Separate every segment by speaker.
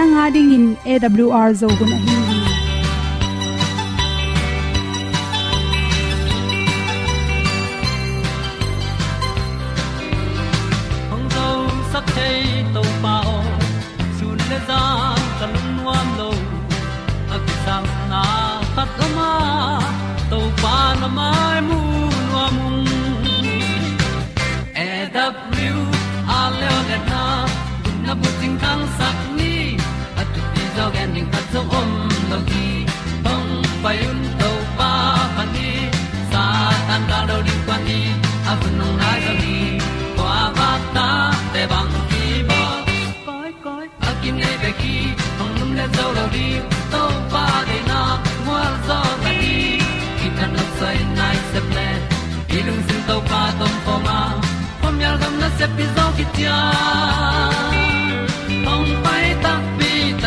Speaker 1: nanga ding in awr zo gun ahi
Speaker 2: hong zo sak chei to pao sun le za kan nuam lo akisam na khat ma to pa na mai mu nuam e a le na na bu ting tang sak ti zo gen ding ta zo om lo gi hong pai un to pa pa ni sa tan da do di kwan ni a bu nong nai za ni qua ba ta te bang ki ba koi koi a kim nei be ki hong lum le zo lo di to pa de na mo zo ta ni ki ta na sai nai se ple ilung sin to pa tom pa ma. Pom yal gam na se pi zo ki ti hong pai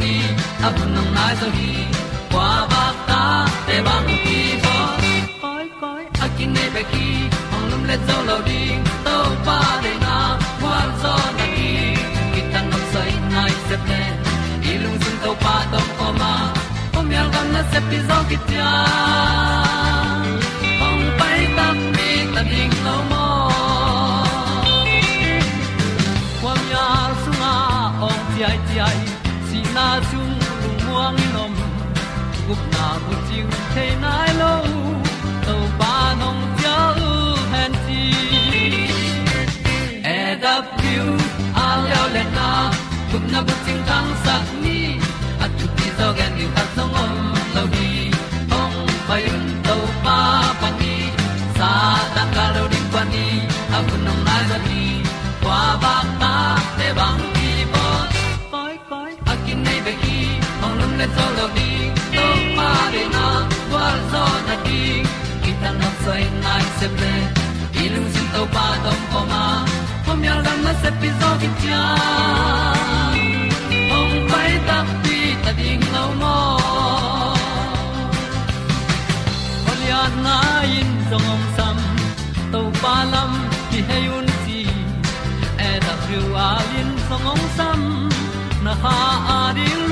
Speaker 2: ni a bu nong nai zo gi kwa ba ta te bang ki bo koi koi akin nei be ki hong lum le zo lo di. To pa de na kwa zo na ki kitan nok sai nai se te ilung sun to pa tom ko ma pom yal gam na se pi zo ki tia na bu chiu the nai lo to pa nong pia u han ti e da piu a leo le na gup na bu ting tang sat ni at tu ti zo gen ni ta song om lo di ong pai un to pa pa ni sa ta ka lo ding pa ni a bu nong nai za ni kwa ba ta te bang ki bo koi koi a kin nei be ki ong lum le zo lo di se ple ilung sin to pa tom poma pom yal dam na se pi zo ki tia ong pai ta pi ta ding lo mo Olian na in song om sam to pa lam ki hay un ti e da thru a lin song om sam na ha a ding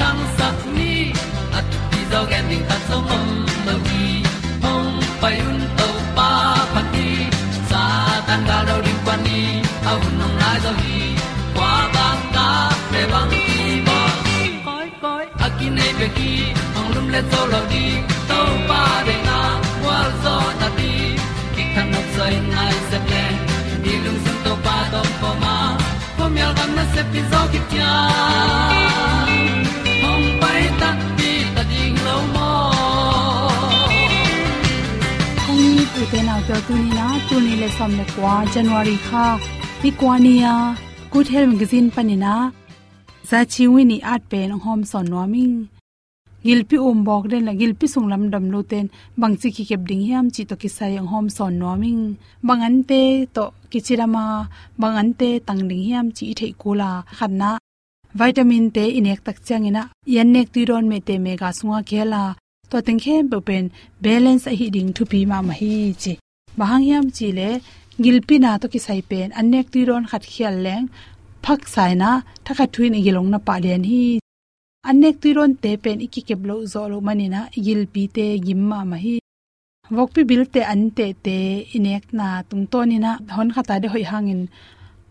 Speaker 2: na bu ni at ti zo gen ding ta som om lo gi hong pai un to pa pa ti sa tan ga do ri pa ni au nong lai do gi kwa ba ta pe bang ti bo koi koi a ki nei pe ki hong lum le to lo di to pa de na wa zo na ti ki kan nok sai nai se ple ni lung sun to pa do po ma. Po mi al gam na se pi zo ki tia hom ta pi ta ding lo mo
Speaker 1: kong ni pu te na pyo tu ni na tu ni le som le kwa january kha mi kwa ni ya good health magazine panina za chi wi ni at pen hom son no ming gilpi um bok den la gilpi sunglam dam lo ten bang chi ki kep ding hiam chi to ki sa yang hom son noming bangan te to kichirama bangan te tang ding hiam chi thei kula khanna vitamin te inek tak changina, yan nek ti ron me te mega sunga khela. To teng khe bo pen balance a hi ding thu pi ma ma hi chi. Bahang yam chi le gilpi na to ki sai pen anek ti ron khat khial leng, phak sai na thakha thuin e igilong na pa len hi. Anek ti ron te pen e iki ke blo zo lo mani na e gilpi te gimma ma hi vokpi bil te an te te inek na tung to ni na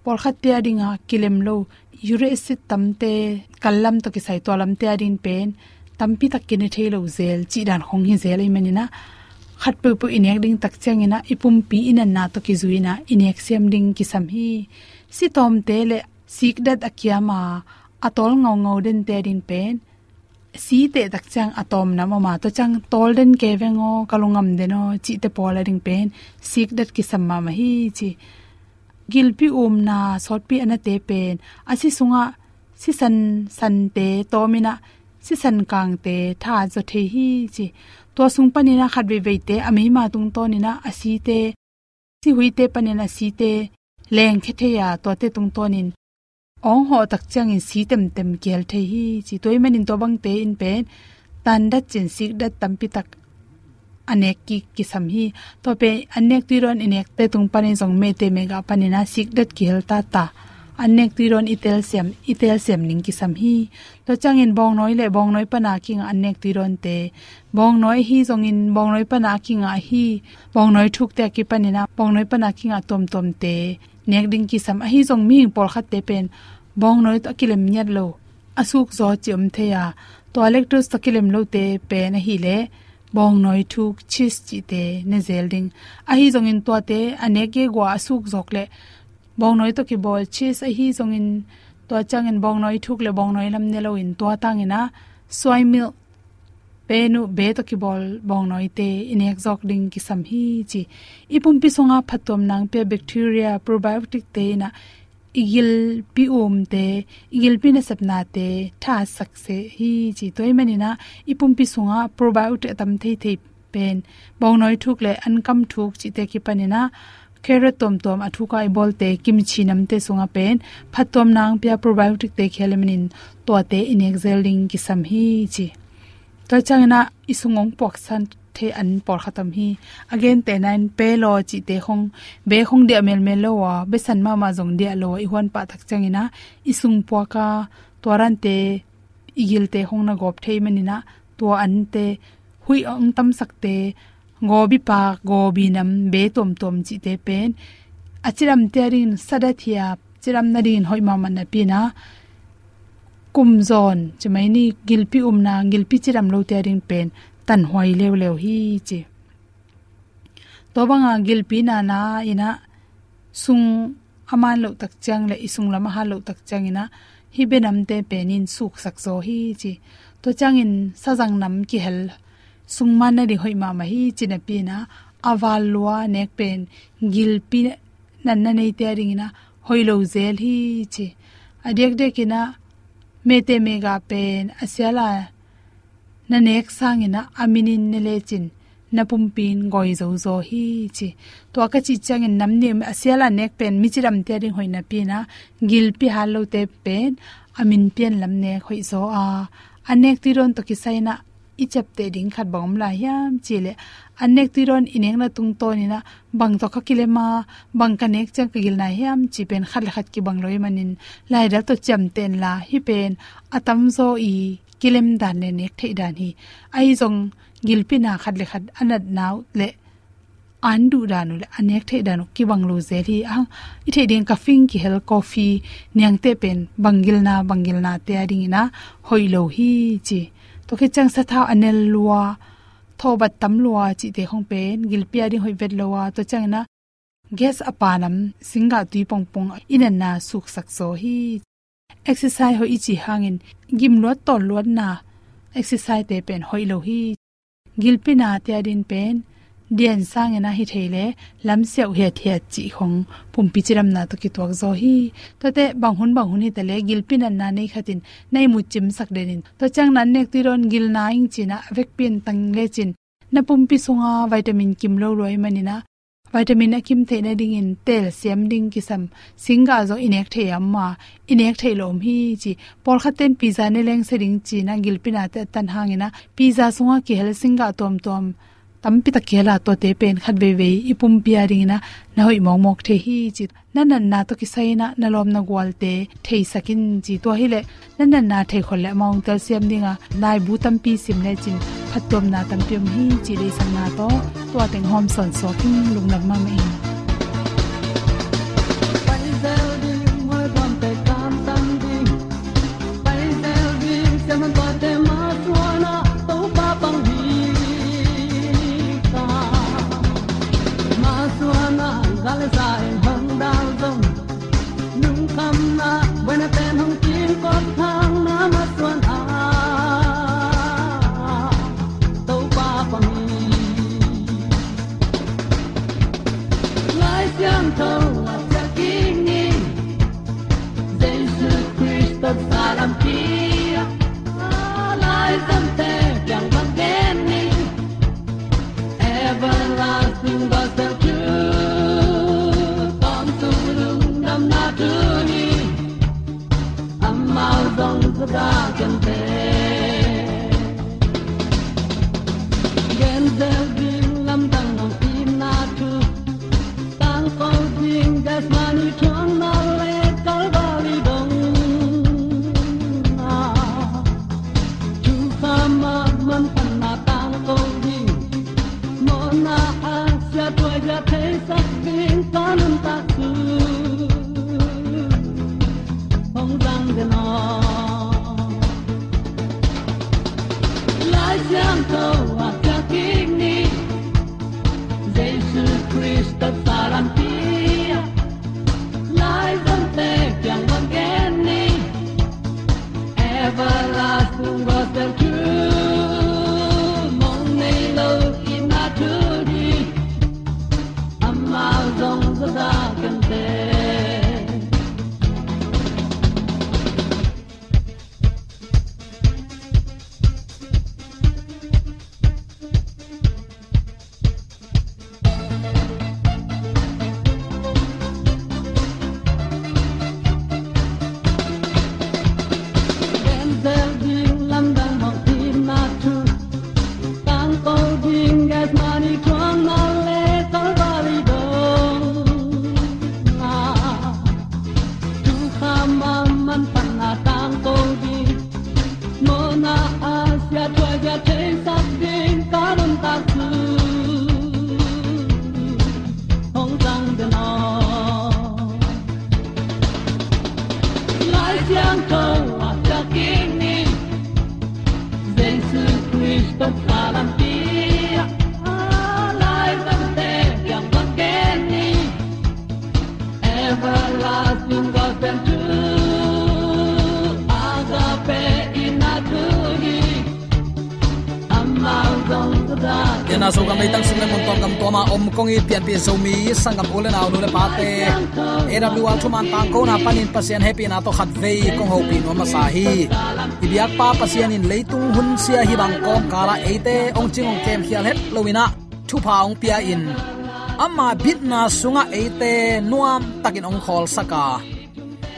Speaker 1: hon por khat te adinga kilem lo. Ure acid tamte, kallam to ki sai to lam te adin pen. Tampi tak kine thelo zel chi dan khong hi zel imanina khat pu pu inek ding tak changina ipum pi inan na to ki zuina inek sem ding ki sam hi. Si tom te le, sik dat akyama atol ngau ngau den te din pen. Si te tak chang atom na ma to chang tol den ke vengo, kalungam deno chi te pola ding pen. Sik dat ki sam ma hi, chi gilpi um na sotpi anate pen. Asi sunga, si san san te, tomina, si san kang te, tha zo the hi chi. To sung pani na khat ve ve te, ami ma tung to ni na asi te, si hui te pani na si te, leng khe the ya to te tung to nin. Ong ho tak chang in si tem tem kel the hi chi. Toy manin to bang te in pen, tan da chin sik da tampi tak anek ki ki sam hi. To pe anek ti ron inek te tung panin song me te mega panina sik dat ki hel ta ta. Anek ti ron itel sem itel sem ning ki sam hi. To changin bong noi le bong noi pana ki nga anek ti ron te. Bong noi hi zong in bong noi pana ki nga hi. Bong noi thuk te ki panina, bong noi pana ki nga tom tom te. Nek ding ki sam a hi zong mi por khat te pen. Bong noi to kilem nyat lo. Asuk zo chim the ya. To electros bong noi thuk chis chi te ne zelding a hi zong in to te ane ke gwa suk jok le. Bong noi to ki bol chis, a hi zong in to chang in bong noi thuk le bong noi lam ne lo in to tang ina. Soy mil. Pe nu, be to ki bol bong noi te, in ek jok ding ki sam hi chi. Ipum pi songa phatom nang pe bacteria probiotic te na igil pi om te, igil pi na sapna te, tha sakse hi chi toy mani na, ipum pi songa probiotic tam thei thei pen. Bong noi thuk le an kam thuk chi te ki panina carrot tom tom athu kai e bol te, kimchi nam te sunga pen. Phatom nang pya probiotic te khelemanin to te in exhaling ki sam hi chi. To changna isungong pok san the an por khatam hi. Again, te nine pe lo chi te khong, be khong de mel mel lo wa, be san ma ma jong de lo i hon pa thak changina isung po ka toran te igil te khong na gop thei manina to an te hui ong tam sak te ngo bi pa, go bi nam, be tom tom chi te pen. Achiram te rin sada thia chiram na rin hoi ma man na pi na. Kum zon chmai ni gilpi umna gilpi chiram lo te ring pen tan hoi leo leo hi chi to banga gilpi na na ina sung aman lo tak chang le isung lama ha lo tak chang ina hi benam te penin suk sak zo hi chi to chang in sa jang nam ki hel sung man na ri hoi ma ma hi chi na pi na awal lua nek pen gilpi nan na nei te ring na hoi lo zel hi chi adek de kina me mega pen asiala na nek sangina aminin ne lechin na pumpin goi zo zo hi chi. To ka chi chang in namni asiala nek pen michiram te ring hoina pi na gil pi halo te pen. Amin pen lam ne khoi zo a. Anek ti ron to ki saina i chap te ding khat bom la yam chile anek ti ron ineng na tung to ni na bang to ka kile ma, bang ka nek chang ka gil na yam chi pen khat khat ki bang loi manin. Lai da to cham ten la hi pen atam zo i kilem dan ne nek thei dan hi. Ai zong gilpina khat le khat anat naw le an du danu le anek the danu ki banglo ze hi. A i the ding ka fing ki hel coffee nyang te pen. Bangil na bangil na te ading na hoilo hi chi. To ke chang sa tha anel lua thobat tamlua chi te hong pen gilpia ding hoi vet lowa to changna gas apanam, singa tui pong pong inen na suk sak so hi. Exercise ho ichi hangin, gim lot ton lot na. Exercise te pen hoi lo hi. Gilpina te adin pen
Speaker 2: dian sang ena hi thele lam seu he thia chi khong pum pichiram na to ki tok zo hi. To te bang hun bang hun hi tele gilpin an na nei khatin. Nei mu chim sak denin to chang nan nek ti ron gil na ing china vek pin tang le chin. Na pum pi sunga vitamin kim lo roi manina vitamin akim the na ding in tel siam ding ki sam. Singa zo inek the amma inek the lom hi chi. Por khaten pizza ne leng se ding chi na gilpina te tan hangina pizza sunga ki hel singa tom tom tampi ta kela to te pen khat ve ve ipum pia ring na na hoi mong mok the hi chi. Na na na to ki sai na na lom na gwal te thei sakin chi to hi le. Na na na thei khol le mong tel siam dinga. Nai bu tam pi sim le chin. Phatom na tam piom hi chi le sang na to. To ateng hom son so king lung na ma me.
Speaker 3: Na sangam ule na lu le pa te awl tang ko na panin pasien happy na to khat ve kong ho pi no ma sa hi. Ibiak pa pasien in leitung hun sia hi bang kom kala ate ong ching ong kem khial het lowina. Thu pa ong pia in. Amma bit na sunga ate nuam takin ong khol saka.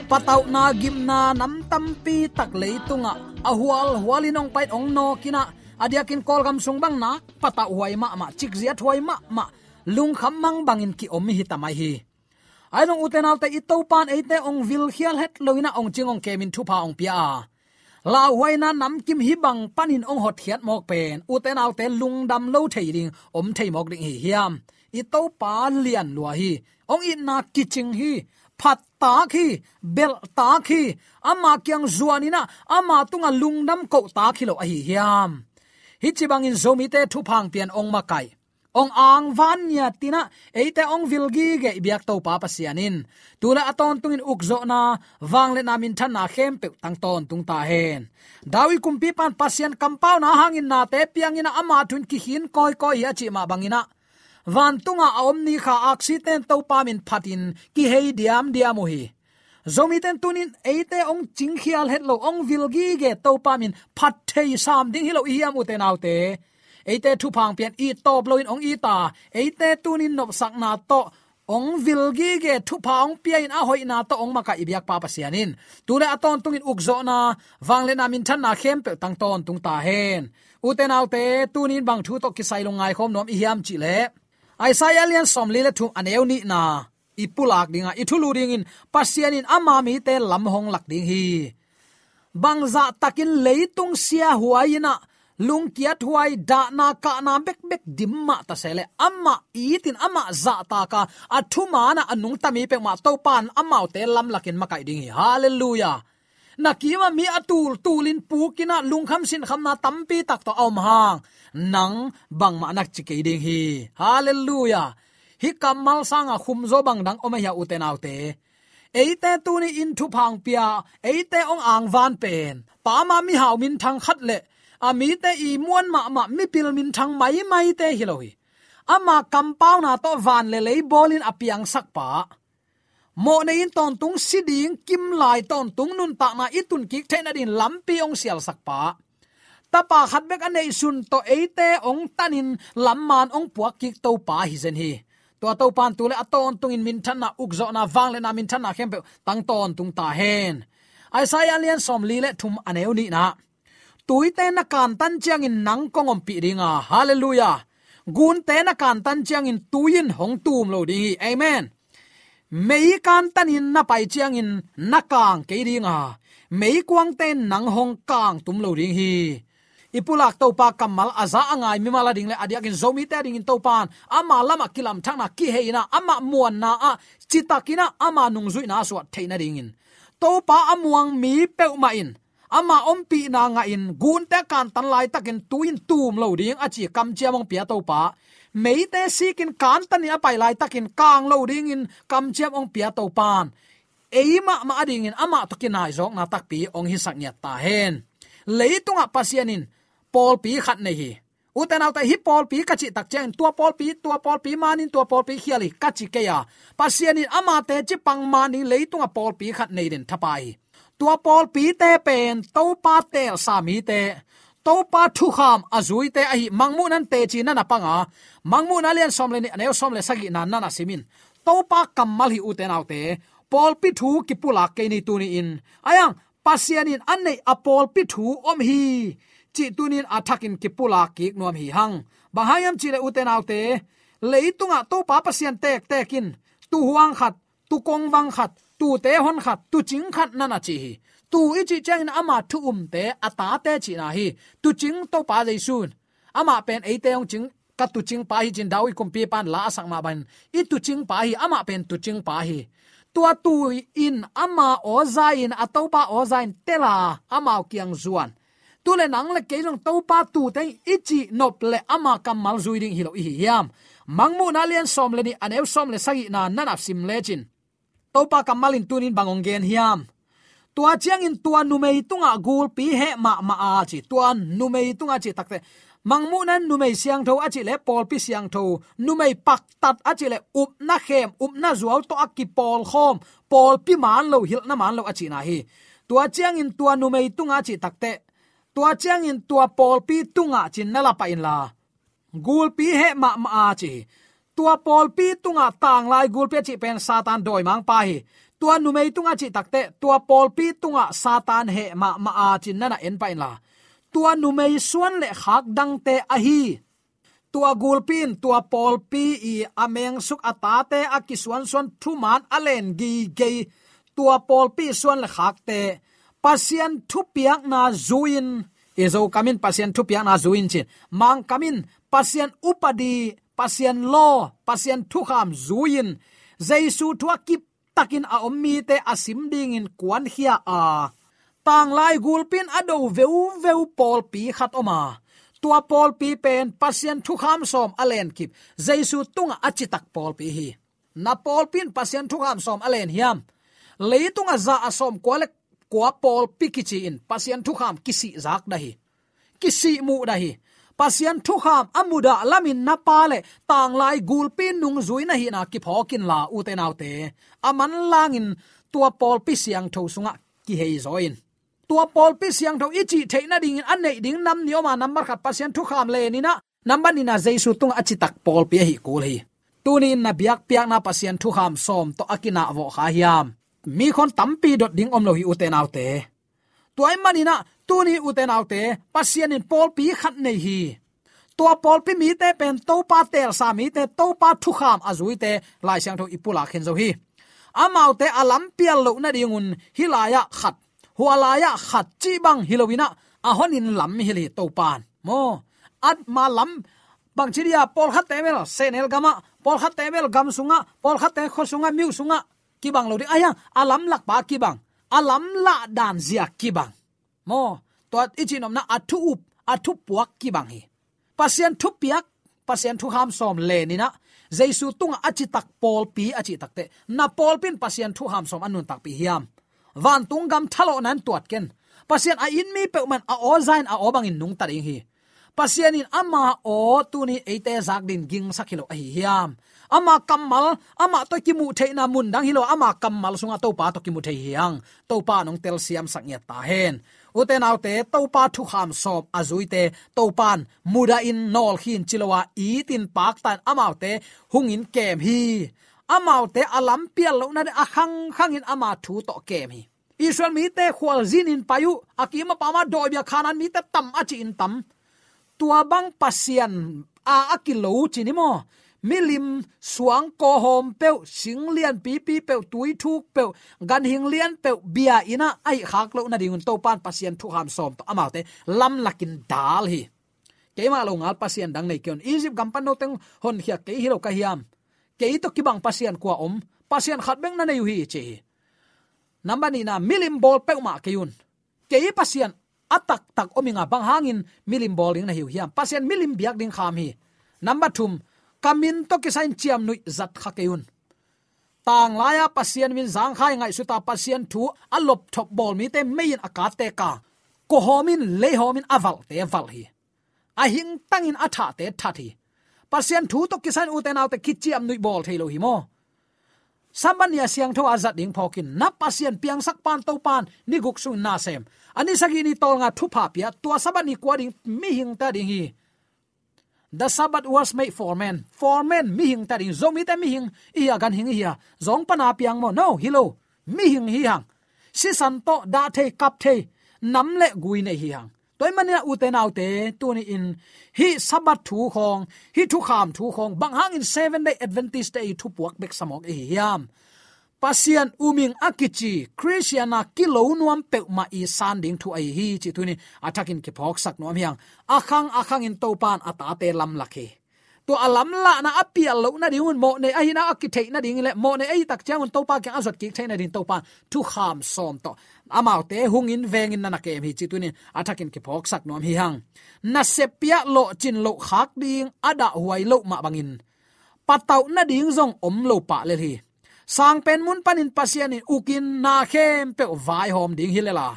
Speaker 3: Patau na gim na nam tampi tak leitunga. Ahwal hualinong pait ong no kina. Adiakin kolgam sungbang bang na. Pata huai ma ma. Chik huai ma ma lung kham mang bangin ki om hi tamai hi. Ai nong uten alte i to pan eite ong vil khial het loina ong chingong kemin thu pa ong pia. La na nam kim hi bang panin ong hot hiat mok pen. Uten alte lung dam lo thei ding, om thei mok ding hi hiam. I to pa lian lua hi. Ong i na kiching hi, phat ta khi bel ta khi ama kyang zuanina, ama tunga lungnam ko ta khilo a hi hiam. Hi chi bangin zomi te thu phang pian ong ma kai ong ang van nya tina, eite ong vilgi ge biak to pa pasianin tula aton tungin ukzo na wangle namin than na khem pe tang ton tung ta hen. Dawi kumpi pan pasian kampau na hangin na te, piang ina ama thun ki hin koi koi ya chi ma bangina. Van tunga om ni kha accident to pa min phatin, ki hei diam diamu hi. Zomi ten tunin, eite ong ching khial het lo ong vilgi ge to pa min phat thei sam ding hi lo i uten autte eite thu phang pian i top loin ong i ta. Eite tunin nop sak na to. Ong vilgi ge thu phang pian in a hoi na to ong maka ibyak pa pasianin tule aton tungin ukzo na. Wangle na min than na khem pe tang ton tung ta hen. Uten autte tunin bang thu to kisai lo ngai khom nom i hiam chi le. Ai sai alien som le thu aneu ni na. Ipulak dinga ithulu dingin pasianin ama mi te lam hong lak ding hi. Bangza takin leitung sia huaina lung kia thuai, da na ka na, bek bek dimma ta sele amma itin, amma za ta ka. Athuma na anung tami pe ma to pan, amma te lam lakin makai ding hi. Hallelujah. Na kiwa mi atul tulin pukina lungkham sin khamna tampi tak to om hang. Nang, bang ma nak chike ding hi. Hallelujah. Hi kamal sanga khum zo bang dang oma ya uten autte eite tu ni in thu phang pia eite ong ang van pen. Pa ma mi hau min thang khat le ami te i muan ma ma mi pil min thang mai mai te hiloi ama compound na to van le lei bolin apiang sak pa. Mo ne in ton tung siding kim lai ton tung nun ta na itun kik the na din lampi ong sial sak pa. Tapa khat bek anei sun to eite ong tanin lamman ong puak kik to pa hi zen hi. To to pan tu le aton tung in min than na ukzo na wang le na min than na khem pe tang ton tung ta hen. Ai sai alian som li le thum aneu ni na tui tên na kan tan chiang in nang kong om pi ringa. Hallelujah. Gun te na kan tan chiang in tuin hong tum lo ding amen. Mei kan tan in na pai chiang in na kang ke ringa. Mei kwang tên nang hong kang tum lo đi, hi. Ipulak to pa kamal aza angai mi mala ding le adia kin zomi ta ding to pan ama lama kilam thana ki heina ama muan na a chitakina ama nungzui na so theina ding in. To pa amuang mi peu ma in ama ompi na nga in gun te kan tan lai takin tuin tum lo ding achi kam chiamong pia to pa. Mei te sikin kan tan ya pai lai takin kang lo ding in kam chiam ong pia to pan. Eima ma ading in ama to kinai jok na takpi ong hi sak nya ta hen. Leitunga pasianin pol pi khat nei hi. Uten auta hi pol pi kachi tak chen tua pol pi tua pol pi manin tua pol pi khiali kachi ke ya. Pasianin ama te chi pang mani leitunga pol pi khat nei den thapai tua pol pi te pen to pa te sa te to pa thu kham azui te ai mangmu nan te chi na panga mangmu na lian som le ni aneu som le sagi na na simin to pa kamal hi uten autte pol pi thu ki pula ke ni tu ni in. Ayang, pasianin annei apol pi thu om hi chi tunin athakin kipula ki nuam hi hang. Bahayam chile uten autte, leitunga to pa pasian tek tekin. Tu huang khat tu kong wang khat tu te hon khat, tu ching khat na chi hi. Tu chi chang ama thu um te ata te chi na hi. Tu ching to pa dei sun. Ama pen ei te ong ching, ka tu ching pa hi chin dawi kum pi pan la sang ma ban. I tu ching pa hi, ama pen tu ching pa hi. Tua tu in, ama ozain atopa zain tela ama kiang zuan. Tu le nang le ke jong to pa tu te ichi nop le ama kam mal zui hi hilo hi hiam. Mangmu na lian som le ni anew som le sagi na nanap sim le chin topa kamalin tunin bangong gen hiam. Tua chiang in tua numei tunga gul pi he ma ma a chi. Tua numei tunga chi takte. Mangmu nan numei siang tho achi le pol pi siang tho numei pak tat achi le up na khem, up na zual to akki pol khom. Pol pi man lo hil na man lo achi na hi. Tua chiang in tua numei tunga chi takte. Tua chiang in tua pol pi tunga chin na la pa in la. Gul pi he ma ma a chi tua pol pi tunga tang lai gul pe chi pen satan doi mang pa hi. Tua nu mei tunga chi takte tua pol pi tunga satan he ma ma a chin na en pa in la. Tua nu mei suan le khak dang te a hi. Tua gulpin tua pol pi i ameng suk atate ki suan thu man alen gi ge tua pol pi suan le khak te, pasien thu piak na zuin. Ezo kamin pasien thu piak na zuin chin. Mang kamin pasien upadi pasian lo pasian thu kham zuin. Jaisu thua kip takin a ommi te asim ding in kwan hia a. Tang lai gulpin ado veu veu pol pi khat oma. Tua pol pi pen pasien thu kham som alen kip. Jaisu tunga achitak pol pi hi. Na pol pin pasien thu kham som alen hiam. Leitunga za asom kwalek kwa pol pikichi in. Pasien thu kham kisi zak dahi kisi mu dahi hi pasian thu kham amuda lamin na pa le, tang lai gul pin nung zui na hi na ki phokin la u te nau te. Aman langin, tua pol pi siang tho sunga ki hei zoin. Tua pol pi siang tho ichi theina ding an nei ding nam ni oma number khat pasian thu kham le ni na number ni na jaisu tung achi tak pol pi hi kul hi. Tunin na biak piak na pasian thu kham som to akina vo kha hiam. Mi khon tampi dot ding om lo hi uten autte tuai manina tuni uten autte pasian in pol pi khat nei hi tua pol pi mi te pen to pa tel sa mi te to pa thu kham azui te lai sang tho ipula khen zo hi amau te alam pial lo na dingun hilaya khat. Hualaya khat chi bang hilowina ahonin lam hi li to pan mo at ma lam bang chiria pol khat te mel senel gama pol khat te mel gam sunga pol khat te kho sunga miu sunga ki bang lo di aya alam lak pa ki bang alam la dan zia ki bang mo to ichinom na athu up athu puak ki bang hi. Pasien thu piak, pasien thu ham som le ni na. Jaisu tung achi tak pol pi achi takte na pol pin pasien thu ham som anun tak pi hiam. Van tung gam thalo nan tuat ken. Pasien a in mi pe man a o zain a obang in nung ta hi. Pasien in ama o tu ni ate zak din ging sakhilo a hi hiam. Ama kamal ama to ki mu theina mun dang hilo. Ama kamal sunga to pa to ki mu thei hiang. To pa nong tel siam sak nya ta hen. Uten autte to pa thu kham sop azui te to pan muda in nol hin chilowa i tin pak tan amaute hungin kem hi amaute alam pial lo na a khang khang in ama thu to kem hi israel mi te khwal zin in payu akima pama do bia khanan mi te tam achi in tam tua bang pasian a akilo chinimo milim suang ko hom pe sing lian pi pi pe tui thu pe gan hing lian pe bia ina, ai khak lo na dingun to pan pasien thu ham som to. Amaute lam lakin dal hi. Keima lo ngal pasien dang nei kyon izip gam pan no teng hon hia ke hi lo ka hiam. Ke to kibang pasien kwa om, pasien khat beng na nei hi che namba ni na milim bol pe ma ke yun. Ke pasien atak tak ominga bang hangin milim bol ding na hiu hiam. Pasien milim biak ding kham hi. Number 2 kamin to ki sain chiam nui zat kha keun tang laya pasien min zang khai ngai suta pasien thu alop thop bol mi te mein aka te ka. Ko homin le homin aval te val hi. A hing tangin atha te thathi pasien thu to kisan u te naw te kichiam nui bol thelo hi mo. Samania siang tho azat ding phokin na pasien piang sak pan to pan, ni guk su na sem. Ani sagi ni tol nga thu pha pia, tua sabani kwa ding mi hing ta ding hi the sabbath was made for men. For men mi hing ta ding zomi ta mi hing i gan hing hiya zong pana piang mo. No hilo mi hing hi hang si san to da the kap the. Nam le gui ne hi hang toy mania u te nau te, tu ni in. Hi sabat thu khong. Hi thu kham thu khong. Bang hang in seven day adventist day thu puak bek samok e hiam pasian uming akichi, christiana kilo nuam pe ma i san ding thu ai hi chi tuni atakin ki phok sak nuam hiang, akhang akhang in topan ata te lam lakhe to alam la na apia lo na diun mo ne ai na akithe na ding le, mo ne ai tak chang un topa ke azot ki thaina din topan tu kham som to. Amau te hung in veng in na ke hi chi tunin atakin ki phok sak nuam hi hang na sepia lo chin lo khak ding ada huai lo ma bangin patau na ding zong om lo pa le hi. Sang pen mun panin pasian in ukin na khem pe vai hom ding hilela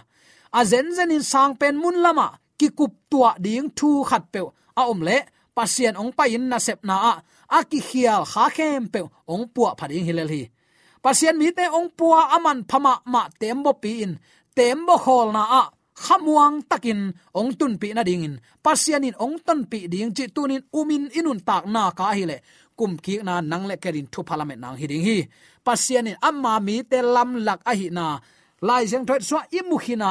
Speaker 3: a zen zen in sang pen mun lama ki kup tua ding thu khat pe a om le pasian ong pa in na sep na a a ki khial kha khem pe ong puwa phading hilel hi pasian mi te ong puwa aman phama ma tembo pi in tembo khol na a khamuang takin ong tun pi na ding in pasian in ong ton pi ding chi tunin umin inun tak na ka hi le kum ki na nang le kerin thu parliament nang hiding hi. Pasian in amma mi te lam lak a hi na. Lai jeng thoi swa imu khina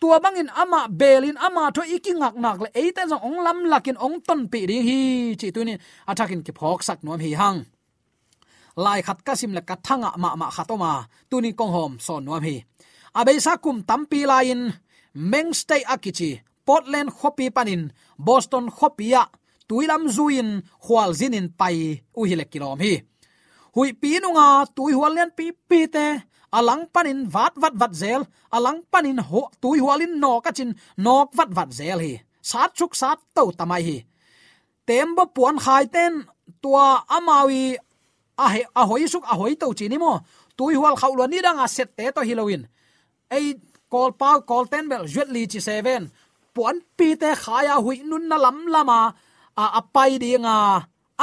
Speaker 3: tua bangin ama belin, ama tho ikingak nak le. Eite jong ong lam lakin ong ton pi ri hi. Chi tunin athakin ki phok sak nom hi hang. Lai khat ka sim le ka thanga ma ma khatoma tunin kong hom son nom hi. Abe sa kum tampi lain. Meng stay akichi portland khopi panin. Boston khopia tuilam zuin khwal zinin pai u hi le kilom hi. Hui pinunga tui hual pi pi te alang panin vat vat vat zel alang panin ho tui hualin no ka chin nok vat vat zel hi. Sát chuk sát to tamai hi. Tembo puan khai ten tua amawi a he, a hoi suk a hoi to chini mo tui hual khau lo ni danga à set te to halloween. Ei kol pa kol ten bel jet li chi seven. Puan pi te khaya à hui nun na lam lama à a apai dinga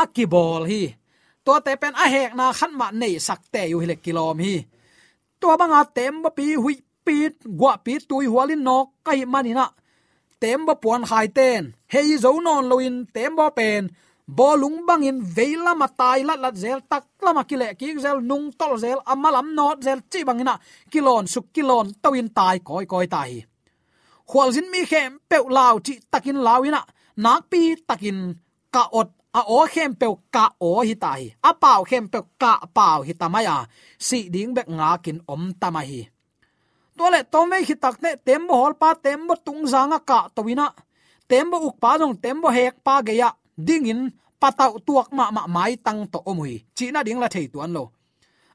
Speaker 3: akibol hi. To te pen a hek na khan ma nei sak te yu hile kilom hi. To banga tem ba pi hui pit, gwa pi tui hualin no kai manina tem ba puan khai ten. Hei zo non loin tem ba pen. Bolung bangin veila matai lat lat zel tak lama kile ki zel nung tol zel amalam not zel chi bangina kilon suk kilon tawin tai koi koi tai. Khwal zin mi khem pe lao chi takin lawina nak pi takin ka ot a o khem pe ka o hi tai a pau khem pe ka pau hi tamaya si ding bek nga kin om tamahi to le to me hi tak ne, tem bo hol pa, tem bo tung zanga ka to wina. Tem bo uk pa jong tem bo hek pa ge ya. Ding in patau tuak ma ma, mai tang to omui chi na ding la thei tuan lo.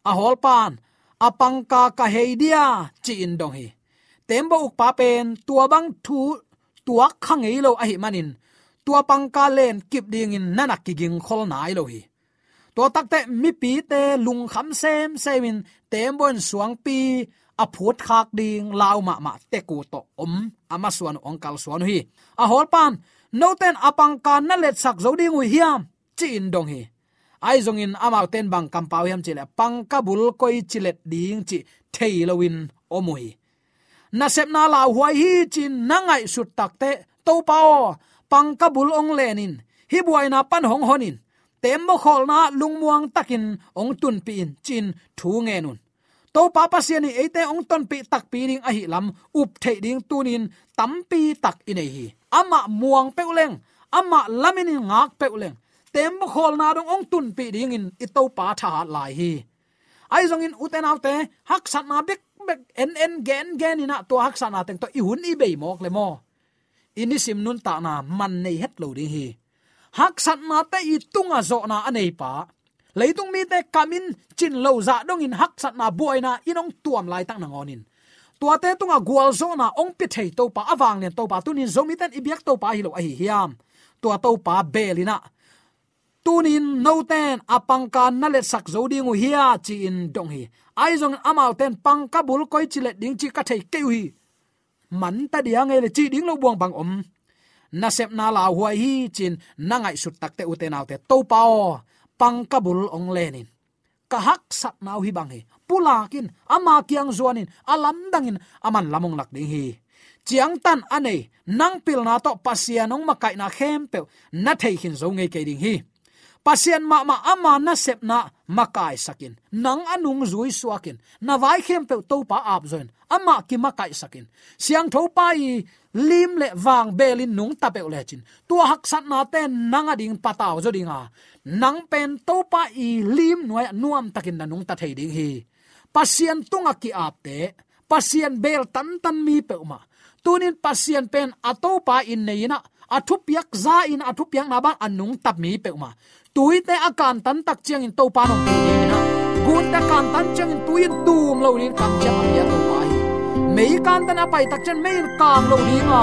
Speaker 3: A hol pan apang ka ka heidia chi in dong hi. Tem bo uk pa pen tua bang thu, tuak khang ei lo a hi manin tua pang ka len kip ding in nana ki ging khol nai lo hi to takte mi pi te lung kham sem semin tem bon suang pi a phut khak ding lau ma ma te ku to om. Ama suan ong kal suan hi. A hol pan no ten apang ka na let sak zo ding u hiam, chi in dong hi. Ai zong in amao ten bang kam pau hiam chile pang ka bul koi chilet ding chi thei lowin omui. Na sep na la huai hi chin nangai sut takte to pao pang ka bul ong lenin. Hi buai na pan hong honin. Tem mo khol na lung muang takin ong tun pi in chin thu nge nun. To pa pa ni ate ong ton pi tak pi ding a hi lam, up the ding tunin tam pi tak in hi. Ama muang peuleng ama lamin ngak peuleng tem bo khol na dong ong tun pi ding in, i to pa tha lai hi. Ai zong in uten autte hak sat na bek bek en en gen gen ina to hak sat na teng to i hun i be mok le mo ini sim nun ta na man nei het lo ding hi. Hak sat na te i tunga zo na anei pa. Leitung mi te kamin chin lo za dong in hak sat na boina inong tuam lai tang na ngonin tua te tunga gwal zo na ong pi thei to pa awang len to pa tunin zomi ten ibyak to pa hi lo a hi hiam. Tua to pa belina tunin no ten apangka nalet sak zo ding u hia chi in dong hi. Ai zong ten pangka bul koi chile ding chi ka thei ke hi man ta dia nge le chi ding lo buang bang om na sep na la huai hi chin, na ngai sut tak te uten te to pao pang kabul ong lenin ka hak sat nau hi bang hi. Pulakin ama kiang zuanin alam dangin aman lamong lak ding hi. Chiang tan ane nang pil na to pasianong makai na khem pe na thei hin zo nge ke ding hi pasien ma ma ama na sep na makai sakin. Nang anung zui suakin. Na vai khem pe to pa ap zoin. Ama ki makai sakin. Siang tho pa i lim le wang belin nung ta pe le chin. Tua hak sat na te nang ading pataw zo dinga. Nang pen to pa i lim noi nuam takin na nung ta thei ding hi. Pasien tunga ki ap te. Pasien bel tan tan mi pe ma tunin pasien pen atopa in neina athupiak za in athupiak na ba anung tap mi pe ma tuite akan tan tak chiang in to panong ti na gun ta kan tan chiang in tuin tum lo rin kam chiang a ya mei kan tan apai tak chen mei kam lo ri nga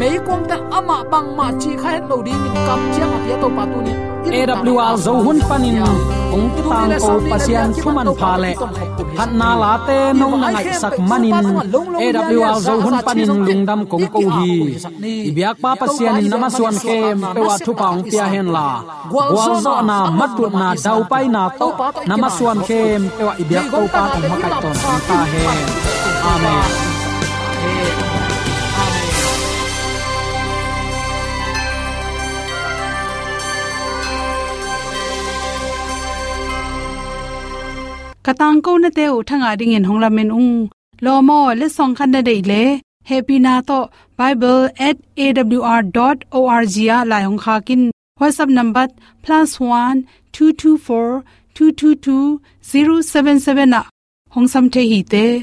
Speaker 3: mei kong ta ama bang ma chi khai lo ri in kam chiang a ya to pa tu ni
Speaker 4: AWR zo hun panin ong tang ko pasian thuman pha le hat na la te nong na ngai sak manin AWR zo hun panin lungdam kong ko hi ibyak pa pasian in nama suan kem pe wa thu paung pia hen la gwal zo na matut na dau pai na to nama suan kem pe wa ibyak ko pa ong makai ton ta he amen
Speaker 1: katang ko na te u thanga ding in hongla men ung lo mo le song khan na dei le happy na to bible@awr.org ya la hong kha kin whatsapp number +1 224 222 077 na hong sam the hi te